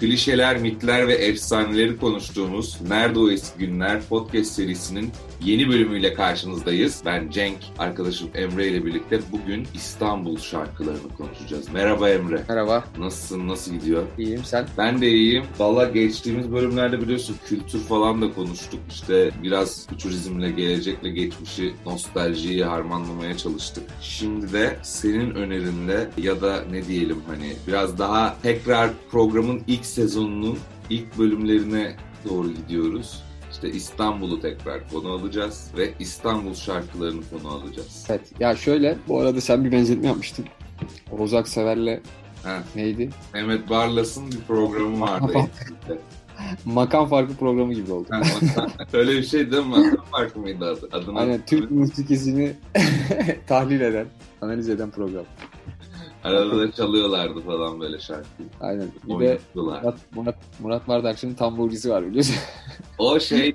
klişeler, mitler ve efsaneleri konuştuğumuz Nerede O Eski Günler podcast serisinin yeni bölümüyle karşınızdayız. Ben Cenk, arkadaşım Emre ile birlikte bugün İstanbul şarkılarını konuşacağız. Merhaba Emre. Merhaba. Nasılsın, nasıl gidiyor? İyiyim, sen? Ben de iyiyim. Valla geçtiğimiz bölümlerde biliyorsun kültür falan da konuştuk. İşte biraz futurizmle, gelecekle geçmişi, nostaljiyi harmanlamaya çalıştık. Şimdi de senin önerinle ya da ne diyelim hani biraz daha tekrar programın ilk sezonunun ilk bölümlerine doğru gidiyoruz. İşte İstanbul'u tekrar konu alacağız ve İstanbul şarkılarını konu alacağız. Evet. Ya şöyle, bu arada sen bir benzetme yapmıştın. Oğuz Aksever'le Ha, neydi? Mehmet Barlas'ın bir programı vardı. Makam farkı programı gibi oldu. Ha, Öyle bir şey değil mi? Makam farkı mıydı adı? Adını Aynen Türk musikisini tahlil eden, analiz eden program. Arada da çalıyorlardı falan böyle şarkıyı. Aynen. Bir de. Murat, Murat, Murat Bardakçı'nın tamburcisi var biliyorsun. O şey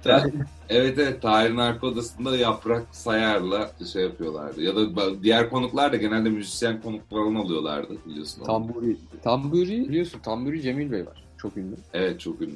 evet evet Tahir'in arka odasında Yaprak Sayar'la şey yapıyorlardı. Ya da diğer konuklar da genelde müzisyen konuk falan alıyorlardı biliyorsun. Tamburi. Tamburi biliyorsun. Tamburi Cemil Bey var. Çok ünlü. Evet çok ünlü.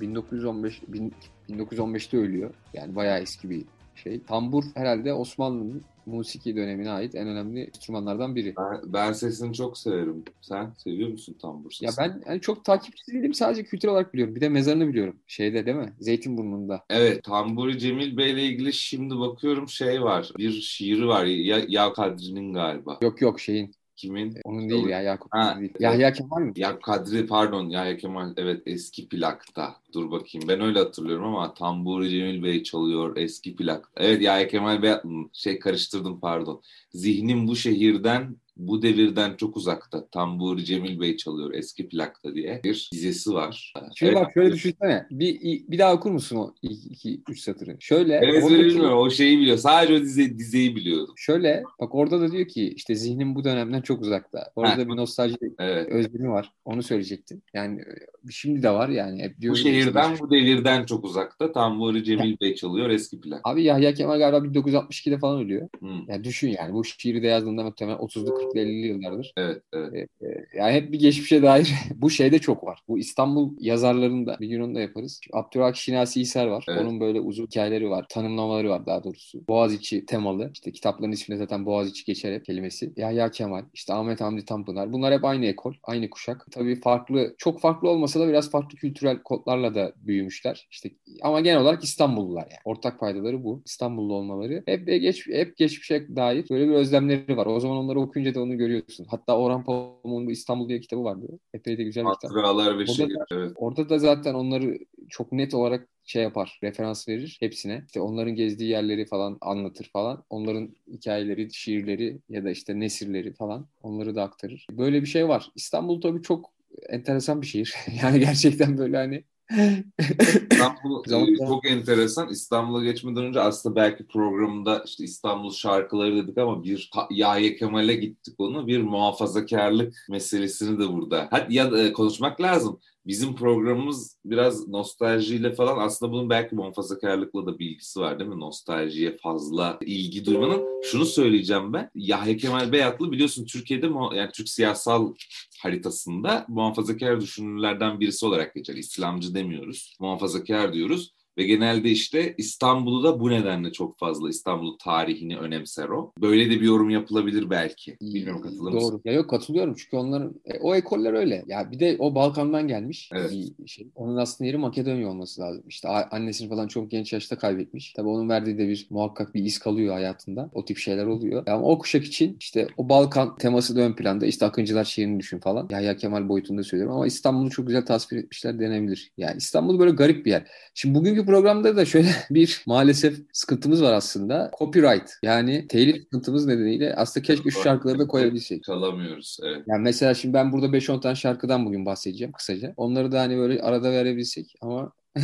1915 bin- 1915'te ölüyor. Yani bayağı eski bir şey. Tambur herhalde Osmanlı'nın musiki dönemine ait en önemli enstrümanlardan biri. Ben, ben sesini çok severim. Sen seviyor musun tambur sesini? Ya ben yani çok takipçi değilim sadece kültür olarak biliyorum. Bir de mezarını biliyorum. Şeyde değil mi? Zeytinburnu'nda. Evet, Tamburi Cemil Bey'le ilgili şimdi bakıyorum şey var. Bir şiiri var. Ya, ya Kadri'nin galiba. Yok yok şeyin. Kimin? Onun değil ya Yakup Ha, değil. Yahya Kemal mi? Ya Kadri pardon Yahya Kemal evet eski plakta. Dur bakayım ben öyle hatırlıyorum ama Tamburi Cemil Bey çalıyor eski plak. Evet Yahya Kemal Bey hmm, şey karıştırdım pardon. Zihnim bu şehirden bu devirden çok uzakta. Tamburi Cemil Bey çalıyor eski plakta diye bir dizesi var. Şimdi Evet. bak şöyle düşünsene. Bir, bir daha okur musun o ilk iki, üç satırı? Şöyle. Evet oradaki- bilmiyorum o şeyi biliyor. Sadece o dize, dizeyi biliyordum. Şöyle bak orada da diyor ki işte zihnim bu dönemden çok uzakta. Orada Ha. bir nostalji Evet. özlemi var. Onu söyleyecektim. Yani e, şimdi de var yani. Hep Bu şehirden işte- bu devirden çok uzakta. Tamburi Cemil Bey çalıyor eski plak. Abi Yahya Kemal galiba 1962'de falan ölüyor. Hı. Yani düşün yani bu şiiri de yazdığında muhtemelen 30'lu 40'lı 50'li yıllardır. Evet, evet. Yani hep bir geçmişe dair bu şeyde çok var. Bu İstanbul yazarlarında bir gün onu da yaparız. Abdülhak Şinasi İser var. Evet. Onun böyle uzun hikayeleri var. Tanımlamaları var daha doğrusu. Boğaziçi temalı. İşte kitapların isminde zaten Boğaziçi geçer hep kelimesi. Yahya Kemal, işte Ahmet Hamdi Tanpınar. Bunlar hep aynı ekol, aynı kuşak. Tabii farklı, çok farklı olmasa da biraz farklı kültürel kodlarla da büyümüşler. İşte ama genel olarak İstanbullular yani. Ortak paydaları bu. İstanbullu olmaları. Hep geç hep geçmişe dair böyle bir özlemleri var. O zaman onları okuyunca da onu görüyorsun. Hatta Orhan Pamuk'un bu İstanbul diye kitabı vardı. Epey de güzel bir kitap. Hatıralar ve Orada şehir. da- Evet. Orada da zaten onları çok net olarak şey yapar, referans verir hepsine. İşte onların gezdiği yerleri falan anlatır falan. Onların hikayeleri, şiirleri ya da işte nesirleri falan onları da aktarır. Böyle bir şey var. İstanbul tabii çok enteresan bir şehir. Yani gerçekten böyle hani İstanbul e, çok enteresan. İstanbul'a geçmeden önce aslında belki programda işte İstanbul şarkıları dedik ama bir Yahya Kemal'e gittik onu. Bir muhafazakarlık meselesini de burada. Hadi ya da, e, konuşmak lazım. Bizim programımız biraz nostaljiyle falan aslında bunun belki muhafazakarlıkla da bir ilgisi var değil mi? Nostaljiye fazla ilgi duymanın. Şunu söyleyeceğim ben. Yahya Kemal Beyatlı biliyorsun Türkiye'de yani Türk siyasal haritasında muhafazakar düşünürlerden birisi olarak geçer. İslamcı demiyoruz. Muhafazakar diyoruz. Ve genelde işte İstanbul'u da bu nedenle çok fazla İstanbul tarihini önemser o. Böyle de bir yorum yapılabilir belki. Bilmiyorum katılır mısın? Doğru. Ya yok katılıyorum çünkü onların e, o ekoller öyle. Ya bir de o Balkan'dan gelmiş Evet. bir şey. Onun aslında yeri Makedonya olması lazım. İşte annesini falan çok genç yaşta kaybetmiş. Tabii onun verdiği de bir muhakkak bir iz kalıyor hayatında. O tip şeyler oluyor. Ama o kuşak için işte o Balkan teması da ön planda. İşte Akıncılar şehrini düşün falan. Yahya Kemal boyutunda söylüyorum ama İstanbul'u çok güzel tasvir etmişler denebilir. Yani İstanbul böyle garip bir yer. Şimdi bugünkü programda da şöyle bir maalesef sıkıntımız var aslında. Copyright yani telif sıkıntımız nedeniyle aslında keşke şu şarkıları da koyabilsek. Çalamıyoruz. Evet. Yani mesela şimdi ben burada 5-10 tane şarkıdan bugün bahsedeceğim kısaca. Onları da hani böyle arada verebilsek ama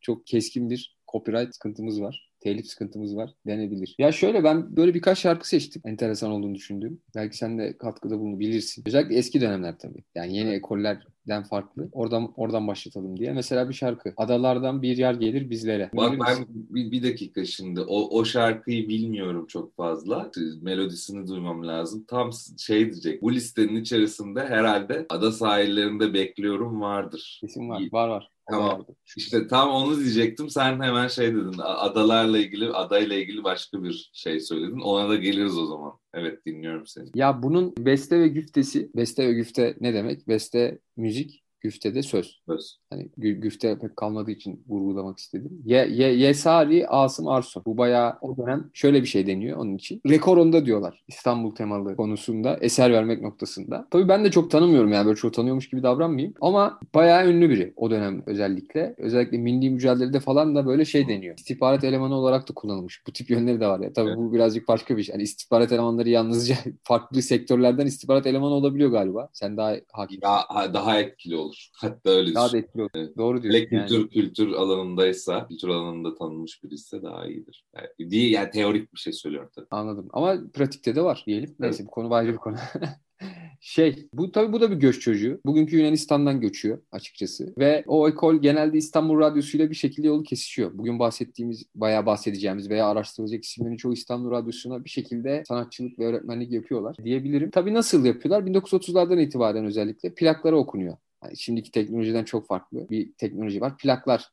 çok keskin bir copyright sıkıntımız var. Telif sıkıntımız var denebilir. Ya şöyle ben böyle birkaç şarkı seçtim. Enteresan olduğunu düşündüğüm. Belki sen de katkıda bulunabilirsin. Özellikle eski dönemler tabii. Yani yeni ekoller den farklı. Oradan oradan başlatalım diye. Mesela bir şarkı. Adalardan bir yer gelir bizlere. Bak ben bir, bir dakika şimdi o, o şarkıyı bilmiyorum çok fazla. Melodisini duymam lazım. Tam şey diyecek. Bu listenin içerisinde herhalde ada sahillerinde bekliyorum vardır. Kesin var. Var var. Tamam. İşte tam onu diyecektim. Sen hemen şey dedin. Adalarla ilgili, adayla ilgili başka bir şey söyledin. Ona da geliriz o zaman. Evet dinliyorum seni. Ya bunun beste ve güftesi, beste ve güfte ne demek? Beste müzik, güfte de söz. Söz. Hani gü- güfte pek kalmadığı için vurgulamak istedim. Ye, ye, Yesari Asım Arso. Bu bayağı o dönem şöyle bir şey deniyor onun için. Rekor onda diyorlar İstanbul temalı konusunda, eser vermek noktasında. Tabii ben de çok tanımıyorum yani böyle çok tanıyormuş gibi davranmayayım. Ama bayağı ünlü biri o dönem özellikle. Özellikle milli mücadelede falan da böyle şey deniyor. İstihbarat elemanı olarak da kullanılmış. Bu tip yönleri de var ya. Tabii Evet. bu birazcık başka bir şey. Yani istihbarat elemanları yalnızca farklı sektörlerden istihbarat elemanı olabiliyor galiba. Sen daha hakim. Daha, daha etkili olur. Hatta öyle Daha da etkili olur. Evet. Doğru Hele diyorsun. kültür Yani. kültür alanındaysa, kültür alanında tanınmış birisi daha iyidir. Yani, değil yani teorik bir şey söylüyorum tabii. Anladım. Ama pratikte de var diyelim. Neyse bu konu ayrı bir konu. şey, bu tabii bu da bir göç çocuğu. Bugünkü Yunanistan'dan göçüyor açıkçası. Ve o ekol genelde İstanbul Radyosu'yla bir şekilde yolu kesişiyor. Bugün bahsettiğimiz, bayağı bahsedeceğimiz veya araştırılacak isimlerin çoğu İstanbul Radyosu'na bir şekilde sanatçılık ve öğretmenlik yapıyorlar diyebilirim. Tabii nasıl yapıyorlar? 1930'lardan itibaren özellikle plaklara okunuyor. Yani şimdiki teknolojiden çok farklı bir teknoloji var. Plaklar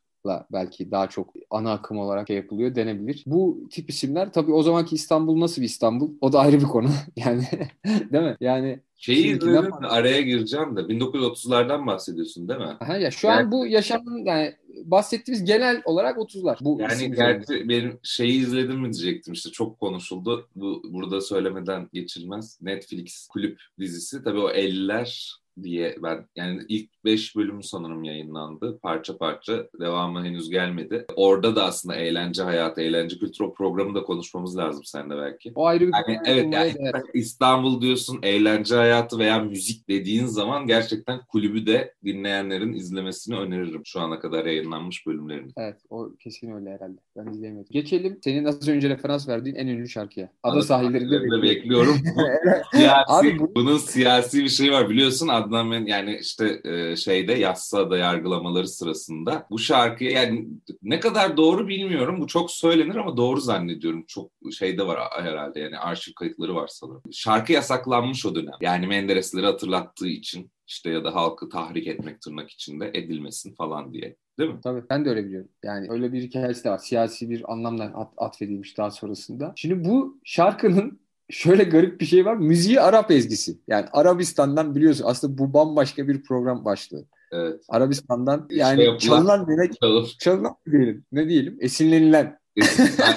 belki daha çok ana akım olarak şey yapılıyor denebilir. Bu tip isimler tabii o zamanki İstanbul nasıl bir İstanbul? O da ayrı bir konu. Yani değil mi? Yani Şeyi de araya gireceğim de 1930'lardan bahsediyorsun değil mi? aha ya şu an bu yaşamın yani bahsettiğimiz genel olarak 30'lar. Bu Yani gerçi benim şeyi izledim mi diyecektim işte çok konuşuldu. Bu burada söylemeden geçilmez. Netflix kulüp dizisi tabii o 50'ler diye ben yani ilk 5 bölümü sanırım yayınlandı. Parça parça devamı henüz gelmedi. Orada da aslında eğlence hayatı, eğlence kültürü o programı da konuşmamız lazım seninle belki. O ayrı bir Yani konu. evet yani değer. İstanbul diyorsun, eğlence hayatı veya müzik dediğin zaman gerçekten kulübü de dinleyenlerin izlemesini öneririm şu ana kadar yayınlanmış bölümlerini. Evet o kesin öyle herhalde. Ben izleyemedim. Geçelim senin az önce referans verdiğin en ünlü şarkıya. Ada, Ada sahillerinde bekliyorum. bekliyorum. Siyasi, Abi bu- bunun siyasi bir şey var biliyorsun Adnan ben yani işte e, şeyde Yassıada yargılamaları sırasında bu şarkıya yani ne kadar doğru bilmiyorum bu çok söylenir ama doğru zannediyorum çok şeyde var herhalde yani arşiv kayıtları var sanırım. Şarkı yasaklanmış o dönem yani Menderesleri hatırlattığı için işte ya da halkı tahrik etmek tırnak içinde edilmesin falan diye değil mi? Tabii ben de öyle biliyorum. Yani öyle bir hikayesi de var. Siyasi bir anlamda at- atfedilmiş daha sonrasında. Şimdi bu şarkının şöyle garip bir şey var. Müziği Arap ezgisi. Yani Arabistan'dan biliyorsun aslında bu bambaşka bir program başlığı. Evet. Arabistan'dan İşte yani yapılan- çalınan demek Çalıp çalınan diyelim ne diyelim esinlenilen.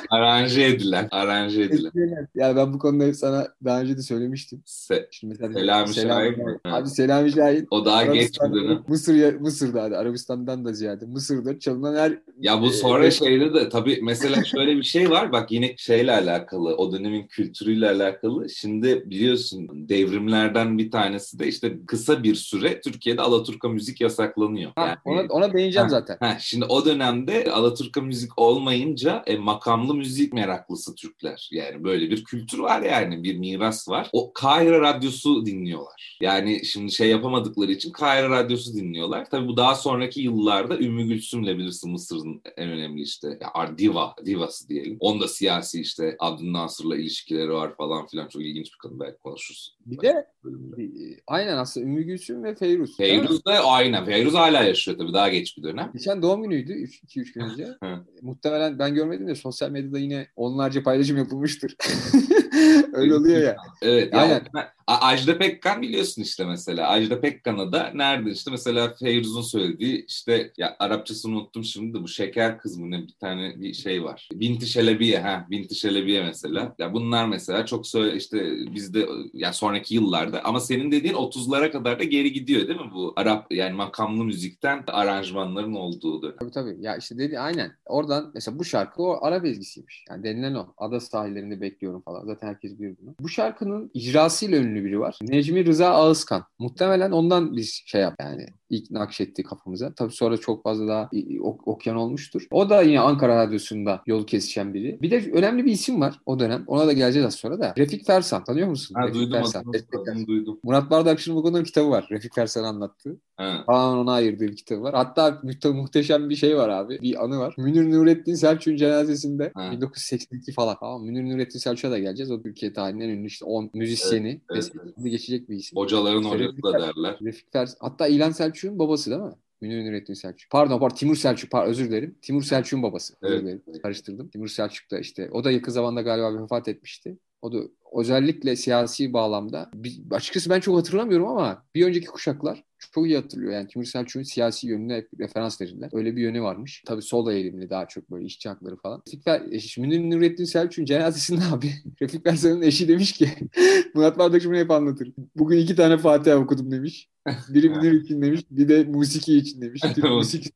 Aranje edilen, aranje edilen. Yani ben bu konuda sana daha önce de söylemiştim. Se- Şimdi mesela Selami Şahin mi? Abi Selami Şahin. o daha geç dönem. Mısır, Mısır'da hadi Arabistan'dan da ziyade Mısır'da çalınan her Ya bu Ee, sonra evet. şeyde de tabii mesela şöyle bir şey var bak yine şeyle alakalı o dönemin kültürüyle alakalı. Şimdi biliyorsun devrimlerden bir tanesi de işte kısa bir süre Türkiye'de Alaturka müzik yasaklanıyor. Ha, Yani- ona, ona değineceğim Ha. zaten. Ha, şimdi o dönemde Alaturka müzik olmayınca e, makamlı müzik meraklısı Türkler. Yani böyle bir kültür var yani bir miras var. O Kahire Radyosu dinliyorlar. Yani şimdi şey yapamadıkları için Kahire Radyosu dinliyorlar. Tabii bu daha sonraki yıllarda Ümmü Gülsüm'le bilirsin Mısır'ın en önemli işte ya, diva, divası diyelim. Onda siyasi işte Abdülnasır'la ilişkileri var falan filan. Çok ilginç bir kadın belki konuşuruz. Bir de bölümde. e, aynen aslında Ümmü Gülsüm ve Feyruz. Feyruz da aynen. Feyruz hala yaşıyor tabii daha geç bir dönem. Geçen doğum günüydü 2-3 gün önce. Muhtemelen ben görmedim de sosyal medyada yine onlarca paylaşım yapılmıştır. Öyle oluyor ya. Evet. Ya Aynen. o- A- Ajda Pekkan biliyorsun işte mesela. Ajda Pekkan'ı da nerede işte mesela Feyruz'un söylediği işte ya Arapçasını unuttum şimdi de bu şeker kız mı ne bir tane bir şey var. Binti Şelebiye ha Binti Şelebiye mesela. Ya bunlar mesela çok söyle işte bizde ya sonraki yıllarda ama senin dediğin 30'lara kadar da geri gidiyor değil mi bu Arap yani makamlı müzikten aranjmanların olduğu dönem. Tabii tabii. Ya işte dedi aynen. Oradan mesela bu şarkı o Arap ezgisiymiş. Yani denilen o. Ada sahillerinde bekliyorum falan. Zaten herkes bilir bunu. Bu şarkının icrasıyla ünlü biri var. Necmi Rıza Ağızkan. Muhtemelen ondan biz şey yap yani ilk nakşetti kafamıza. Tabii sonra çok fazla daha ok- okyan olmuştur. O da yine Ankara Radyosu'nda yol kesişen biri. Bir de önemli bir isim var o dönem. Ona da geleceğiz az sonra da. Refik Fersan tanıyor musun? Ha, Refik duydum Fersan. adını, duydum. Murat Bardakçı'nın bu konuda kitabı var. Refik Fersan anlattığı. Ha. Tamamen ona ayırdığı bir kitabı var. Hatta muhteşem bir şey var abi. Bir anı var. Münir Nurettin Selçuk'un cenazesinde ha. 1982 falan. Tamam Münir Nurettin Selçuk'a da geleceğiz. O Türkiye tarihinden ünlü işte 10 müzisyeni. Evet, evet, evet. geçecek bir isim. Hocaların hocası da derler. Refik Fersan. Hatta İlhan Selçuk'un babası değil mi? Münir Nurettin Selçuk. Pardon pardon Timur Selçuk. Pardon, özür dilerim. Timur Selçuk'un babası. Özür dilerim. Karıştırdım. Timur Selçuk da işte o da yakın zamanda galiba vefat etmişti. O da özellikle siyasi bağlamda bir, açıkçası ben çok hatırlamıyorum ama bir önceki kuşaklar çok iyi hatırlıyor. Yani Timur Selçuk'un siyasi yönüne hep referans verirler. Öyle bir yönü varmış. Tabii sol eğilimli daha çok böyle işçi hakları falan. Refik Münir Nurettin Selçuk'un cenazesinde abi Refik Versan'ın eşi demiş ki Murat Bardakçı bunu hep anlatır. Bugün iki tane Fatiha okudum demiş. Biri Münir için demiş. Bir de musiki için demiş. Musiki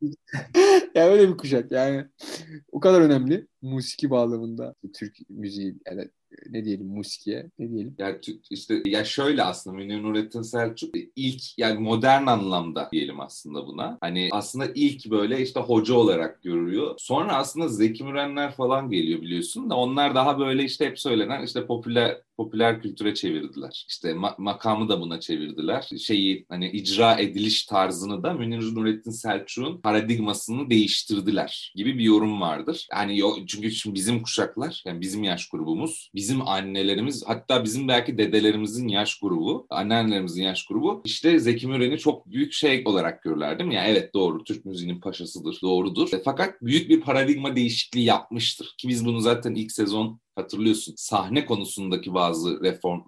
yani öyle bir kuşak yani. O kadar önemli. Musiki bağlamında. Türk müziği yani ne diyelim musikiye ne diyelim. Ya işte ya şöyle aslında Münir Nurettin Selçuk ilk yani modern anlamda diyelim aslında buna. Hani aslında ilk böyle işte hoca olarak görülüyor. Sonra aslında Zeki Mürenler falan geliyor biliyorsun da onlar daha böyle işte hep söylenen işte popüler popüler kültüre çevirdiler. İşte ma- makamı da buna çevirdiler. Şeyi hani icra ediliş tarzını da Münir Nurettin Selçuk'un paradigmasını değiştirdiler gibi bir yorum vardır. Yani çünkü şimdi bizim kuşaklar yani bizim yaş grubumuz, bizim annelerimiz hatta bizim belki dedelerimizin yaş grubu, annelerimizin yaş grubu işte Zeki Müren'i çok büyük şey olarak görürler değil mi? Yani evet doğru Türk müziğinin paşasıdır, doğrudur. E, fakat büyük bir paradigma değişikliği yapmıştır. Ki biz bunu zaten ilk sezon hatırlıyorsun sahne konusundaki bazı reform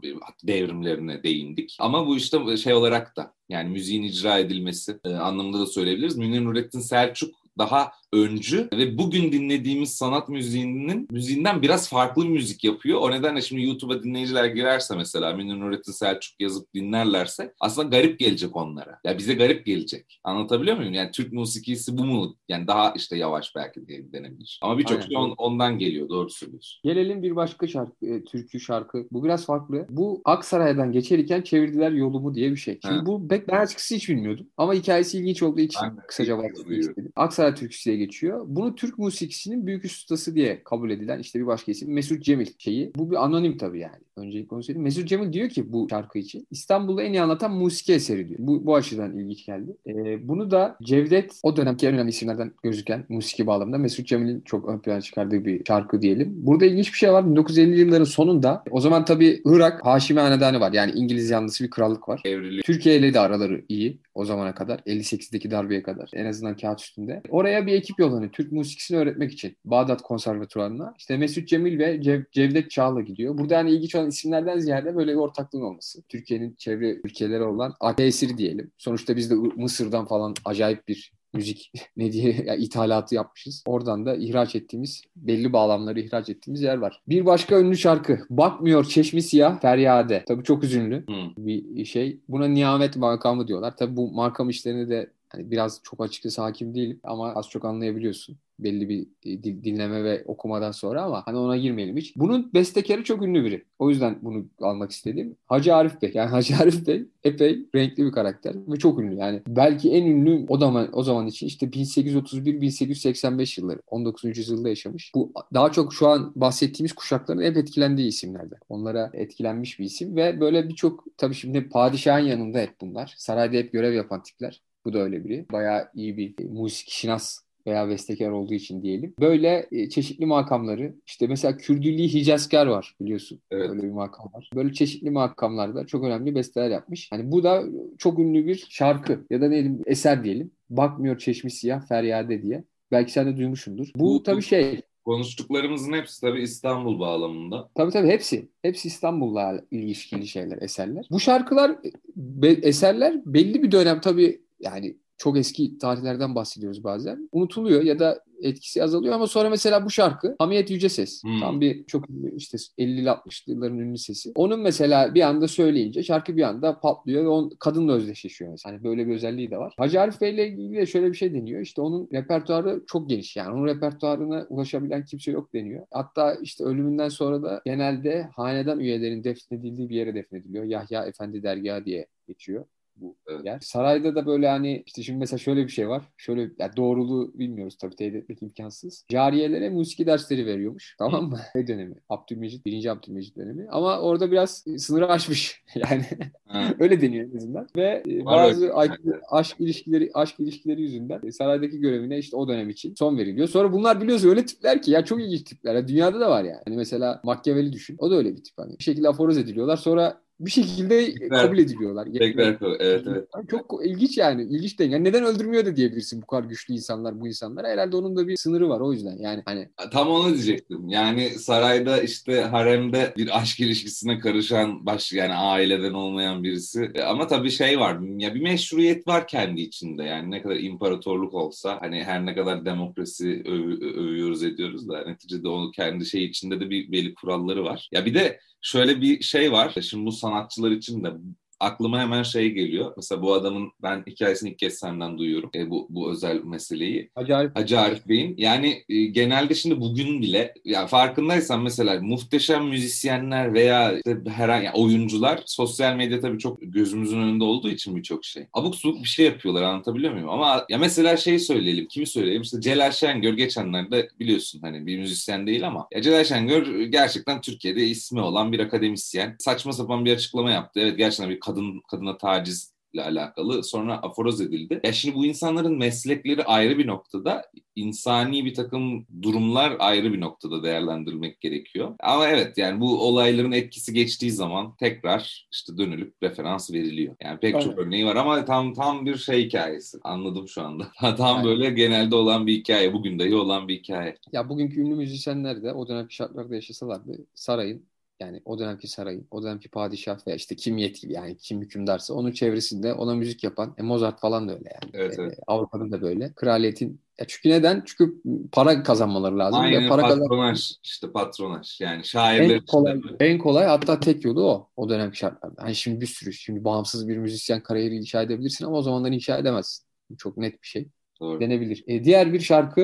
devrimlerine değindik. Ama bu işte şey olarak da yani müziğin icra edilmesi e, anlamında da söyleyebiliriz. Münir Nurettin Selçuk daha öncü ve bugün dinlediğimiz sanat müziğinin müziğinden biraz farklı bir müzik yapıyor. O nedenle şimdi YouTube'a dinleyiciler girerse mesela Münir Nurettin Selçuk yazıp dinlerlerse aslında garip gelecek onlara. Ya bize garip gelecek. Anlatabiliyor muyum? Yani Türk musikisi bu mu? Yani daha işte yavaş belki diye denebilir. Ama birçok şey on, ondan geliyor. Doğru söylüyorsun. Gelelim bir başka şarkı, e, türkü şarkı. Bu biraz farklı. Bu Aksaray'dan geçerken çevirdiler yolumu diye bir şey. Şimdi ha. bu ben açıkçası hiç bilmiyordum. Ama hikayesi ilginç olduğu için ben kısaca bahsetmek istedim. Aksaray türküsüye geçiyor. Bunu Türk musikisinin büyük ustası diye kabul edilen işte bir başka isim Mesut Cemil şeyi. Bu bir anonim tabii yani. Öncelikle onu söyleyeyim. Mesut Cemil diyor ki bu şarkı için İstanbul'da en iyi anlatan musiki eseri diyor. Bu, bu açıdan ilginç geldi. Ee, bunu da Cevdet o dönemki en önemli isimlerden gözüken musiki bağlamında Mesut Cemil'in çok ön plana çıkardığı bir şarkı diyelim. Burada ilginç bir şey var. 1950 yılların sonunda o zaman tabii Irak Haşimi Hanedanı var. Yani İngiliz yanlısı bir krallık var. Evrili. Türkiye ile de araları iyi o zamana kadar. 58'deki darbeye kadar. En azından kağıt üstünde. Oraya bir ekip yollanıyor. Türk musikisini öğretmek için. Bağdat Konservatuvarı'na. İşte Mesut Cemil ve Cev Cevdet Çağla gidiyor. Burada yani ilginç olan isimlerden ziyade böyle bir ortaklığın olması. Türkiye'nin çevre ülkeleri olan tesiri diyelim. Sonuçta biz de Mısır'dan falan acayip bir müzik ne diye ya, ithalatı yapmışız. Oradan da ihraç ettiğimiz belli bağlamları ihraç ettiğimiz yer var. Bir başka ünlü şarkı Bakmıyor Çeşmi Siyah Feryade. Tabii çok üzünlü hmm. bir şey. Buna nihamet makamı diyorlar. Tabii bu makam işlerini de hani biraz çok açıkçası hakim değilim ama az çok anlayabiliyorsun belli bir e, dinleme ve okumadan sonra ama hani ona girmeyelim hiç. Bunun bestekarı çok ünlü biri. O yüzden bunu almak istedim. Hacı Arif Bey. Yani Hacı Arif Bey epey renkli bir karakter ve çok ünlü. Yani belki en ünlü o zaman o zaman için işte 1831-1885 yılları. 19. yüzyılda yaşamış. Bu daha çok şu an bahsettiğimiz kuşakların hep etkilendiği isimlerden. Onlara etkilenmiş bir isim ve böyle birçok tabii şimdi padişahın yanında hep bunlar. Sarayda hep görev yapan tipler. Bu da öyle biri. Bayağı iyi bir e, müzik şinas veya bestekar olduğu için diyelim. Böyle e, çeşitli makamları işte mesela Kürdülli Hicazkar var biliyorsun. Evet. Böyle bir makam var. Böyle çeşitli makamlarda çok önemli besteler yapmış. Hani bu da çok ünlü bir şarkı ya da ne diyelim eser diyelim. Bakmıyor çeşmi siyah feryade diye. Belki sen de duymuşsundur. Bu, bu tabii şey Konuştuklarımızın hepsi tabii İstanbul bağlamında. Tabii tabii hepsi. Hepsi İstanbul'la ilişkili şeyler, eserler. Bu şarkılar, be, eserler belli bir dönem tabii yani çok eski tarihlerden bahsediyoruz bazen. Unutuluyor ya da etkisi azalıyor ama sonra mesela bu şarkı Hamiyet Yüce Ses. Hmm. Tam bir çok işte 50'li 60'lı yılların ünlü sesi. Onun mesela bir anda söyleyince şarkı bir anda patlıyor ve on, kadınla özdeşleşiyor mesela. Hani böyle bir özelliği de var. Hacı Arif Bey ile ilgili de şöyle bir şey deniyor. İşte onun repertuarı çok geniş yani. Onun repertuarına ulaşabilen kimse yok deniyor. Hatta işte ölümünden sonra da genelde hanedan üyelerin defnedildiği bir yere defnediliyor. Yahya Efendi Dergahı diye geçiyor bu evet. yer. Sarayda da böyle hani işte şimdi mesela şöyle bir şey var. Şöyle yani doğruluğu bilmiyoruz tabii teyit etmek imkansız. Cariyelere musiki dersleri veriyormuş. Tamam mı? Ne dönemi? Abdülmecit, birinci Abdülmecit dönemi. Ama orada biraz sınırı aşmış. yani öyle deniyor en azından. Ve e, bazı aşk, aşk ilişkileri aşk ilişkileri yüzünden saraydaki görevine işte o dönem için son veriliyor. Sonra bunlar biliyorsun öyle tipler ki ya çok ilginç tipler. Ya, dünyada da var yani. Hani mesela Machiavelli düşün. O da öyle bir tip. Hani bir şekilde aforoz ediliyorlar. Sonra bir şekilde Tekrar, kabul ediliyorlar. Tekrar, evet evet. Çok ilginç yani. ilginç değil. Yani neden öldürmüyor da diyebilirsin bu kadar güçlü insanlar bu insanlar. Herhalde onun da bir sınırı var o yüzden. Yani hani tam onu diyecektim. Yani sarayda işte haremde bir aşk ilişkisine karışan baş yani aileden olmayan birisi. E, ama tabii şey var. Ya bir meşruiyet var kendi içinde. Yani ne kadar imparatorluk olsa hani her ne kadar demokrasi öv, övüyoruz ediyoruz da neticede onun kendi şey içinde de bir belli kuralları var. Ya bir de şöyle bir şey var. Şimdi bu sanatçılar için de aklıma hemen şey geliyor. Mesela bu adamın ben hikayesini ilk kez senden duyuyorum. E, bu, bu özel meseleyi. Hacı Arif. Hacı Arif Bey'in. Yani e, genelde şimdi bugün bile ya farkındaysan mesela muhteşem müzisyenler veya işte herhangi yani oyuncular sosyal medya tabii çok gözümüzün önünde olduğu için birçok şey. Abuk subuk bir şey yapıyorlar anlatabiliyor muyum? Ama ya mesela şey söyleyelim. Kimi söyleyelim? İşte Celal Şengör geçenlerde biliyorsun hani bir müzisyen değil ama ya Celal Şengör gerçekten Türkiye'de ismi olan bir akademisyen. Saçma sapan bir açıklama yaptı. Evet gerçekten bir kadın kadına taciz ile alakalı sonra aforoz edildi. Ya şimdi bu insanların meslekleri ayrı bir noktada, insani bir takım durumlar ayrı bir noktada değerlendirilmek gerekiyor. Ama evet yani bu olayların etkisi geçtiği zaman tekrar işte dönülüp referans veriliyor. Yani pek Aynen. çok örneği var ama tam tam bir şey hikayesi. Anladım şu anda. tam Aynen. böyle genelde olan bir hikaye. Bugün dahi olan bir hikaye. Ya bugünkü ünlü müzisyenler de o dönemki şartlarda yaşasalardı sarayın yani o dönemki sarayın, o dönemki padişah veya işte kim yetkili yani kim hükümdarsa onun çevresinde ona müzik yapan e, Mozart falan da öyle yani. Evet, evet. E, Avrupa'da da böyle. Kraliyetin ya çünkü neden? Çünkü para kazanmaları lazım. Aynen para patronaj kazan... işte patronaj yani şairler en kolay, işte. en kolay hatta tek yolu o o dönemki şartlarda. Hani şimdi bir sürü şimdi bağımsız bir müzisyen kariyeri inşa edebilirsin ama o zamanlar inşa edemezsin. Çok net bir şey. Doğru. Denebilir. E, diğer bir şarkı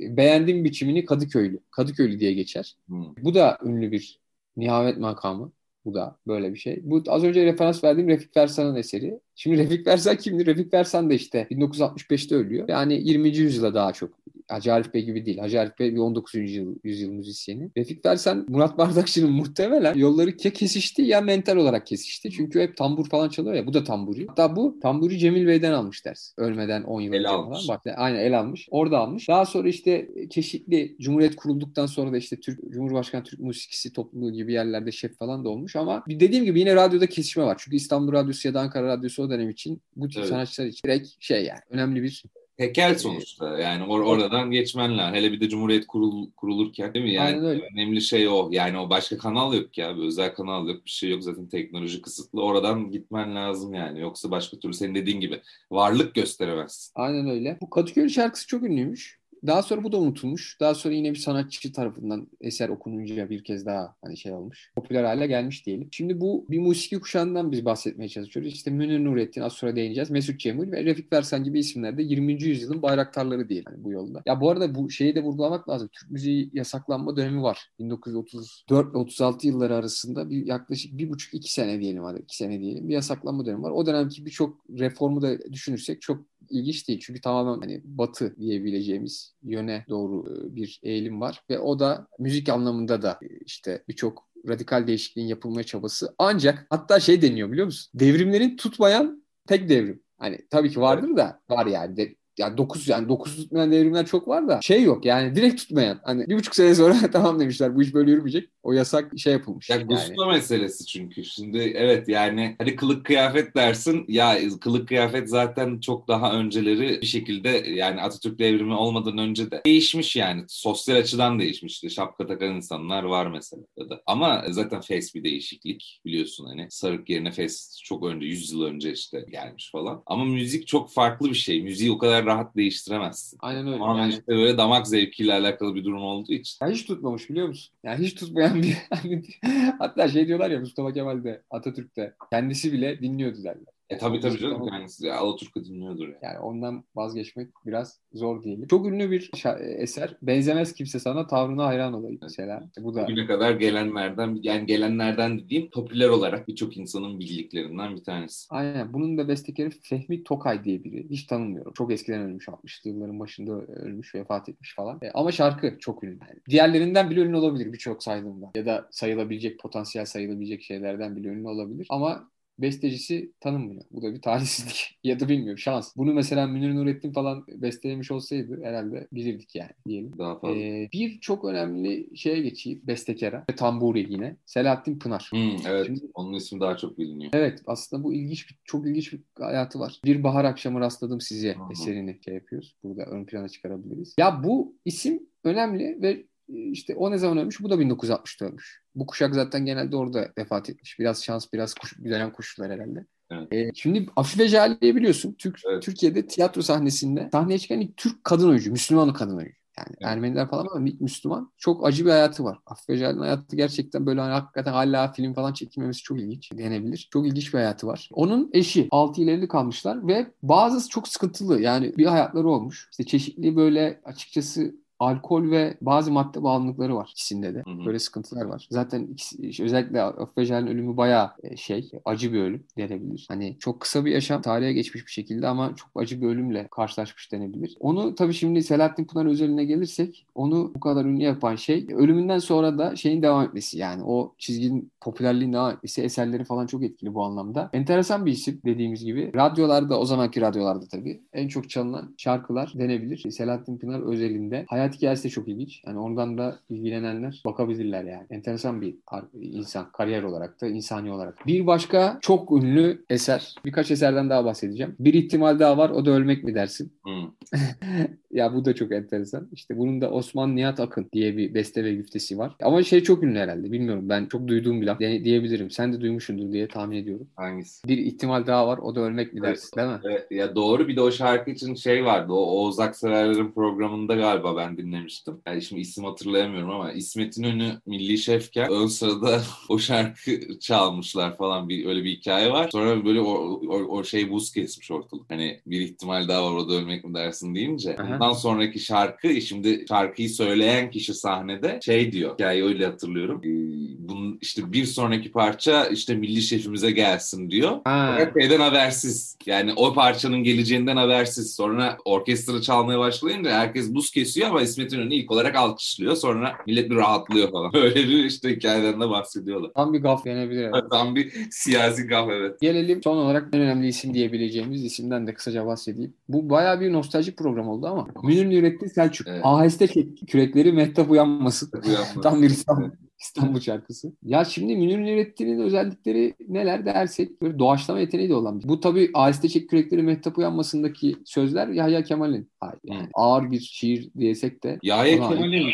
e, beğendiğim biçimini Kadıköylü. Kadıköylü diye geçer. Hmm. Bu da ünlü bir Nihamet makamı. Bu da böyle bir şey. Bu az önce referans verdiğim Refik Versan'ın eseri. Şimdi Refik Versan kimdir? Refik Versan da işte 1965'te ölüyor. Yani 20. yüzyıla daha çok Hacı Arif Bey gibi değil. Hacı Arif Bey bir 19. yüzyıl, yüzyıl müzisyeni. Refik Versen Murat Bardakçı'nın muhtemelen yolları ya kesişti ya mental olarak kesişti. Çünkü hep tambur falan çalıyor ya. Bu da tamburi. Hatta bu tamburi Cemil Bey'den almış ders. Ölmeden 10 yıl el önce almış. falan. Bak, aynen el almış. Orada almış. Daha sonra işte çeşitli Cumhuriyet kurulduktan sonra da işte Türk Cumhurbaşkanı Türk Musikisi topluluğu gibi yerlerde şef falan da olmuş ama dediğim gibi yine radyoda kesişme var. Çünkü İstanbul Radyosu ya da Ankara Radyosu o dönem için bu tip evet. sanatçılar için direkt şey yani önemli bir Tekel ee, sonuçta yani or oradan geçmen lazım. Hele bir de Cumhuriyet kurul kurulurken değil mi? Yani önemli şey o. Yani o başka kanal yok ya. Bir özel kanal yok. Bir şey yok zaten teknoloji kısıtlı. Oradan gitmen lazım yani. Yoksa başka türlü senin dediğin gibi varlık gösteremezsin. Aynen öyle. Bu Kadıköy şarkısı çok ünlüymüş. Daha sonra bu da unutulmuş. Daha sonra yine bir sanatçı tarafından eser okununca bir kez daha hani şey olmuş. Popüler hale gelmiş diyelim. Şimdi bu bir musiki kuşağından biz bahsetmeye çalışıyoruz. İşte Münir Nurettin, az sonra değineceğiz. Mesut Cemil ve Refik Versan gibi isimler de 20. yüzyılın bayraktarları diyelim hani bu yolda. Ya bu arada bu şeyi de vurgulamak lazım. Türk müziği yasaklanma dönemi var. 1934 ve 36 yılları arasında bir yaklaşık bir buçuk iki sene diyelim hadi iki sene diyelim bir yasaklanma dönemi var. O dönemki birçok reformu da düşünürsek çok ilginç değil. Çünkü tamamen hani batı diyebileceğimiz yöne doğru e, bir eğilim var. Ve o da müzik anlamında da e, işte birçok radikal değişikliğin yapılmaya çabası. Ancak hatta şey deniyor biliyor musun? Devrimlerin tutmayan tek devrim. Hani tabii ki vardır da var yani. De, yani 9 yani 9 tutmayan devrimler çok var da şey yok yani direkt tutmayan. Hani bir buçuk sene sonra tamam demişler bu iş böyle yürümeyecek. O yasak şey yapılmış. Ya yani. meselesi çünkü. Şimdi evet yani hadi kılık kıyafet dersin. Ya kılık kıyafet zaten çok daha önceleri bir şekilde yani Atatürk devrimi olmadan önce de değişmiş yani. Sosyal açıdan değişmiş. İşte şapka takan insanlar var mesela. Da. Ama zaten face bir değişiklik biliyorsun hani. Sarık yerine face çok önce 100 yıl önce işte gelmiş falan. Ama müzik çok farklı bir şey. Müziği o kadar rahat değiştiremezsin. Aynen öyle. Ama yani... işte böyle damak zevkiyle alakalı bir durum olduğu için. Ya hiç tutmamış biliyor musun? Yani hiç tutmayan bir hatta şey diyorlar ya Mustafa Kemal de Atatürk de kendisi bile dinliyordu derler. E tabii tabii canım kendisi ya, Alaturka dinliyordur yani. Yani ondan vazgeçmek biraz zor diyelim. Çok ünlü bir eser. Benzemez kimse sana tavrına hayran olayım mesela. İşte bu da. Bugüne kadar gelenlerden yani gelenlerden dediğim popüler olarak birçok insanın bildiklerinden bir tanesi. Aynen. Bunun da bestekeri Fehmi Tokay diye biri. Hiç tanımıyorum. Çok eskiden ölmüş. 60'lı yılların başında ölmüş, vefat etmiş falan. E, ama şarkı çok ünlü. Yani. Diğerlerinden bile ünlü olabilir birçok saydığımda. Ya da sayılabilecek, potansiyel sayılabilecek şeylerden bile ünlü olabilir. Ama bestecisi tanınmıyor. Bu da bir talihsizlik. ya da bilmiyorum şans. Bunu mesela Münir Nurettin falan bestelemiş olsaydı herhalde bilirdik yani diyelim. Daha fazla. Ee, bir çok önemli şeye geçeyim. Bestekara. Tamburi yine. Selahattin Pınar. Hmm, evet. Şimdi, onun ismi daha çok biliniyor. Evet. Aslında bu ilginç bir, çok ilginç bir hayatı var. Bir bahar akşamı rastladım size Hı-hı. eserini şey yapıyoruz. Burada ön plana çıkarabiliriz. Ya bu isim önemli ve işte o ne zaman ölmüş? Bu da 1960'ta ölmüş. Bu kuşak zaten genelde orada vefat etmiş. Biraz şans, biraz kuş, dönem koşullar herhalde. Evet. Ee, şimdi Afife Jale'yi biliyorsun. Türk, evet. Türkiye'de tiyatro sahnesinde sahneye çıkan ilk Türk kadın oyuncu. Müslüman kadın oyuncu. Yani evet. Ermeniler falan ama ilk Müslüman. Çok acı bir hayatı var. Afife Jale'nin hayatı gerçekten böyle hani hakikaten hala film falan çekilmemesi çok ilginç denebilir. Çok ilginç bir hayatı var. Onun eşi 6 yıl evli kalmışlar ve bazısı çok sıkıntılı. Yani bir hayatları olmuş. İşte çeşitli böyle açıkçası alkol ve bazı madde bağımlılıkları var ikisinde de. Hı hı. Böyle sıkıntılar var. Zaten ikisi, özellikle Afejal'in ölümü bayağı e, şey acı bir ölüm denebilir. Hani çok kısa bir yaşam tarihe geçmiş bir şekilde ama çok acı bir ölümle karşılaşmış denebilir. Onu tabii şimdi Selahattin Pınar özeline gelirsek onu bu kadar ünlü yapan şey ölümünden sonra da şeyin devam etmesi yani o çizginin popülerliğin devam etmesi eserleri falan çok etkili bu anlamda. Enteresan bir isim dediğimiz gibi. Radyolarda o zamanki radyolarda tabii en çok çalınan şarkılar denebilir. Selahattin Pınar özelinde hayat hayat hikayesi de çok ilginç. Yani ondan da ilgilenenler bakabilirler yani. Enteresan bir insan kariyer olarak da insani olarak. Bir başka çok ünlü eser. Birkaç eserden daha bahsedeceğim. Bir ihtimal daha var o da ölmek mi dersin? Hmm. ya bu da çok enteresan. İşte bunun da Osman Nihat Akın diye bir beste ve güftesi var. Ama şey çok ünlü herhalde. Bilmiyorum ben çok duyduğum bir laf yani diyebilirim. Sen de duymuşsundur diye tahmin ediyorum. Hangisi? Bir ihtimal daha var o da ölmek mi dersin değil mi? Evet, ya doğru bir de o şarkı için şey vardı. O Oğuz Akseverler'in programında galiba ben dinlemiştim. Yani şimdi isim hatırlayamıyorum ama İsmet İnönü milli şefken ön sırada o şarkı çalmışlar falan bir öyle bir hikaye var. Sonra böyle o, o, o şey buz kesmiş ortalık. Hani bir ihtimal daha var o da ölmek mi dersin deyince. Aha. Ondan sonraki şarkı şimdi şarkıyı söyleyen kişi sahnede şey diyor. Hikayeyi öyle hatırlıyorum. Ee, bunun işte bir sonraki parça işte milli şefimize gelsin diyor. Fakat şeyden habersiz. Yani o parçanın geleceğinden habersiz. Sonra orkestra çalmaya başlayınca herkes buz kesiyor ama İsmet İnönü ilk olarak alkışlıyor. Sonra millet bir rahatlıyor falan. Öyle bir işte hikayeden de bahsediyorlar. Tam bir gaf denebilir. Evet. Tam bir siyasi gaf evet. Gelelim son olarak en önemli isim diyebileceğimiz isimden de kısaca bahsedeyim. Bu bayağı bir nostaljik program oldu ama Münir Nurettin Selçuk. Evet. Aheste kürekleri Mehtap uyanmasın. Uyanmasın. Tam bir İstanbul. İstanbul şarkısı. Ya şimdi Münir Nurettin'in özellikleri neler dersek böyle doğaçlama yeteneği de olan. Bu tabii Aheste Çek Kürekleri Mehtap Uyanması'ndaki sözler Yahya Kemal'in. Yani ağır bir şiir diyesek de. Yahya Kemal'in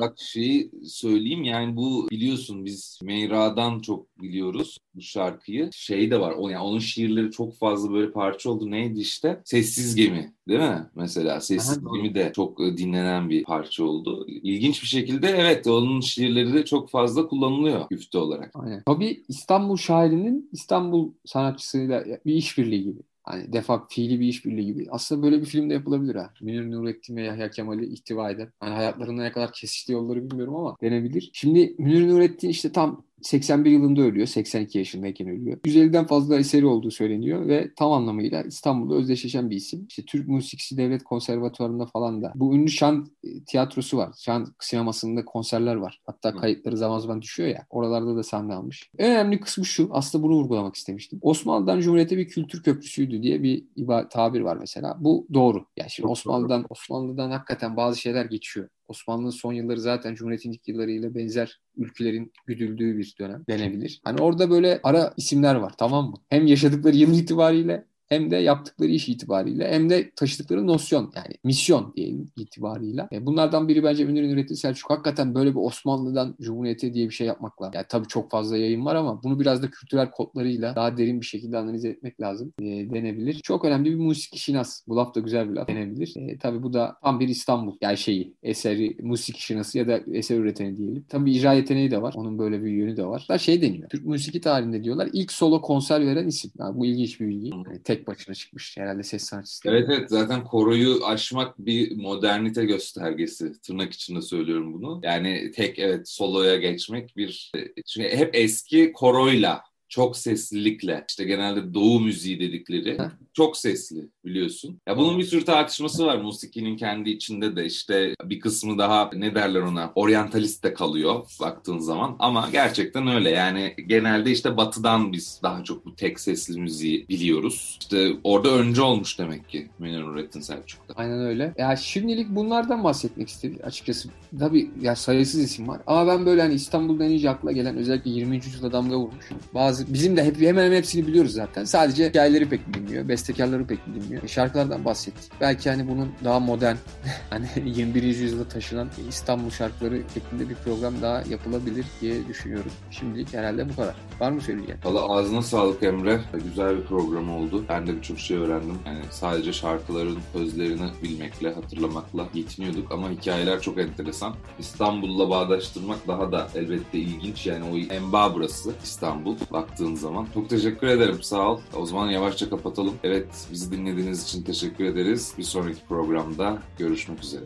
bak şeyi söyleyeyim yani bu biliyorsun biz Meyra'dan çok biliyoruz bu şarkıyı. Şey de var o yani onun şiirleri çok fazla böyle parça oldu. Neydi işte? Sessiz Gemi değil mi? Mesela Sessiz Aha, Gemi de çok e, dinlenen bir parça oldu. İlginç bir şekilde evet onun şiirleri de çok fazla kullanılıyor güfte olarak. Aynen. Tabii İstanbul şairinin İstanbul sanatçısıyla bir işbirliği gibi. Hani defak fiili bir işbirliği gibi. Aslında böyle bir film de yapılabilir ha. Münir Nurettin ve Yahya Kemal'i ihtiva eden. Hani hayatlarında ne kadar kesiştiği yolları bilmiyorum ama denebilir. Şimdi Münir Nurettin işte tam 81 yılında ölüyor. 82 yaşındayken ölüyor. 150'den fazla eseri olduğu söyleniyor ve tam anlamıyla İstanbul'da özdeşleşen bir isim. İşte Türk Musikisi Devlet Konservatuvarı'nda falan da. Bu ünlü şan e, tiyatrosu var. Şan sinemasında konserler var. Hatta kayıtları zaman zaman düşüyor ya. Oralarda da sahne almış. En önemli kısmı şu. Aslında bunu vurgulamak istemiştim. Osmanlı'dan Cumhuriyet'e bir kültür köprüsüydü diye bir tabir var mesela. Bu doğru. Yani şimdi Osmanlı'dan Osmanlı'dan hakikaten bazı şeyler geçiyor. Osmanlı'nın son yılları zaten Cumhuriyet'in ilk yıllarıyla benzer ülkelerin güdüldüğü bir dönem denebilir. Hani orada böyle ara isimler var tamam mı? Hem yaşadıkları yıl itibariyle hem de yaptıkları iş itibariyle hem de taşıdıkları nosyon yani misyon diyelim itibarıyla. E, bunlardan biri bence Münir Nurettin Selçuk. Hakikaten böyle bir Osmanlı'dan Cumhuriyet'e diye bir şey yapmakla. Yani tabii çok fazla yayın var ama bunu biraz da kültürel kodlarıyla daha derin bir şekilde analiz etmek lazım e, denebilir. Çok önemli bir musiki şinas. Bu laf da güzel bir laf denebilir. E, tabii bu da tam bir İstanbul yani şeyi eseri musiki şinası ya da eser üreteni diyelim. Tabii icra yeteneği de var. Onun böyle bir yönü de var. Da şey deniyor. Türk musiki tarihinde diyorlar ilk solo konser veren isim. Yani bu ilginç bir bilgi. Yani tek başına çıkmış herhalde ses sanatçısı. Evet evet zaten koroyu aşmak bir modernite göstergesi. Tırnak içinde söylüyorum bunu. Yani tek evet soloya geçmek bir çünkü hep eski koroyla çok seslilikle işte genelde doğu müziği dedikleri çok sesli biliyorsun. Ya bunun bir sürü tartışması var musikinin kendi içinde de işte bir kısmı daha ne derler ona oryantalist de kalıyor baktığın zaman ama gerçekten öyle yani genelde işte batıdan biz daha çok bu tek sesli müziği biliyoruz. İşte orada önce olmuş demek ki Münir Nurettin Selçuk'ta. Aynen öyle. Ya şimdilik bunlardan bahsetmek istedik açıkçası. Tabii ya sayısız isim var ama ben böyle hani İstanbul'dan iyice akla gelen özellikle 20. yüzyılda damga vurmuş. Bazı bizim de hep hemen hemen hepsini biliyoruz zaten. Sadece hikayeleri pek bilinmiyor, bestekarları pek bilinmiyor. E, şarkılardan bahsettik. Belki hani bunun daha modern, hani 21. yüzyılda taşınan İstanbul şarkıları şeklinde bir program daha yapılabilir diye düşünüyorum. Şimdilik herhalde bu kadar. Var mı söyleyeceğin? Valla ağzına sağlık Emre. Güzel bir program oldu. Ben de birçok şey öğrendim. Yani sadece şarkıların sözlerini bilmekle, hatırlamakla yetiniyorduk ama hikayeler çok enteresan. İstanbul'la bağdaştırmak daha da elbette ilginç. Yani o emba burası İstanbul baktığın zaman. Çok teşekkür ederim. Sağ ol. O zaman yavaşça kapatalım. Evet bizi dinlediğiniz için teşekkür ederiz. Bir sonraki programda görüşmek üzere.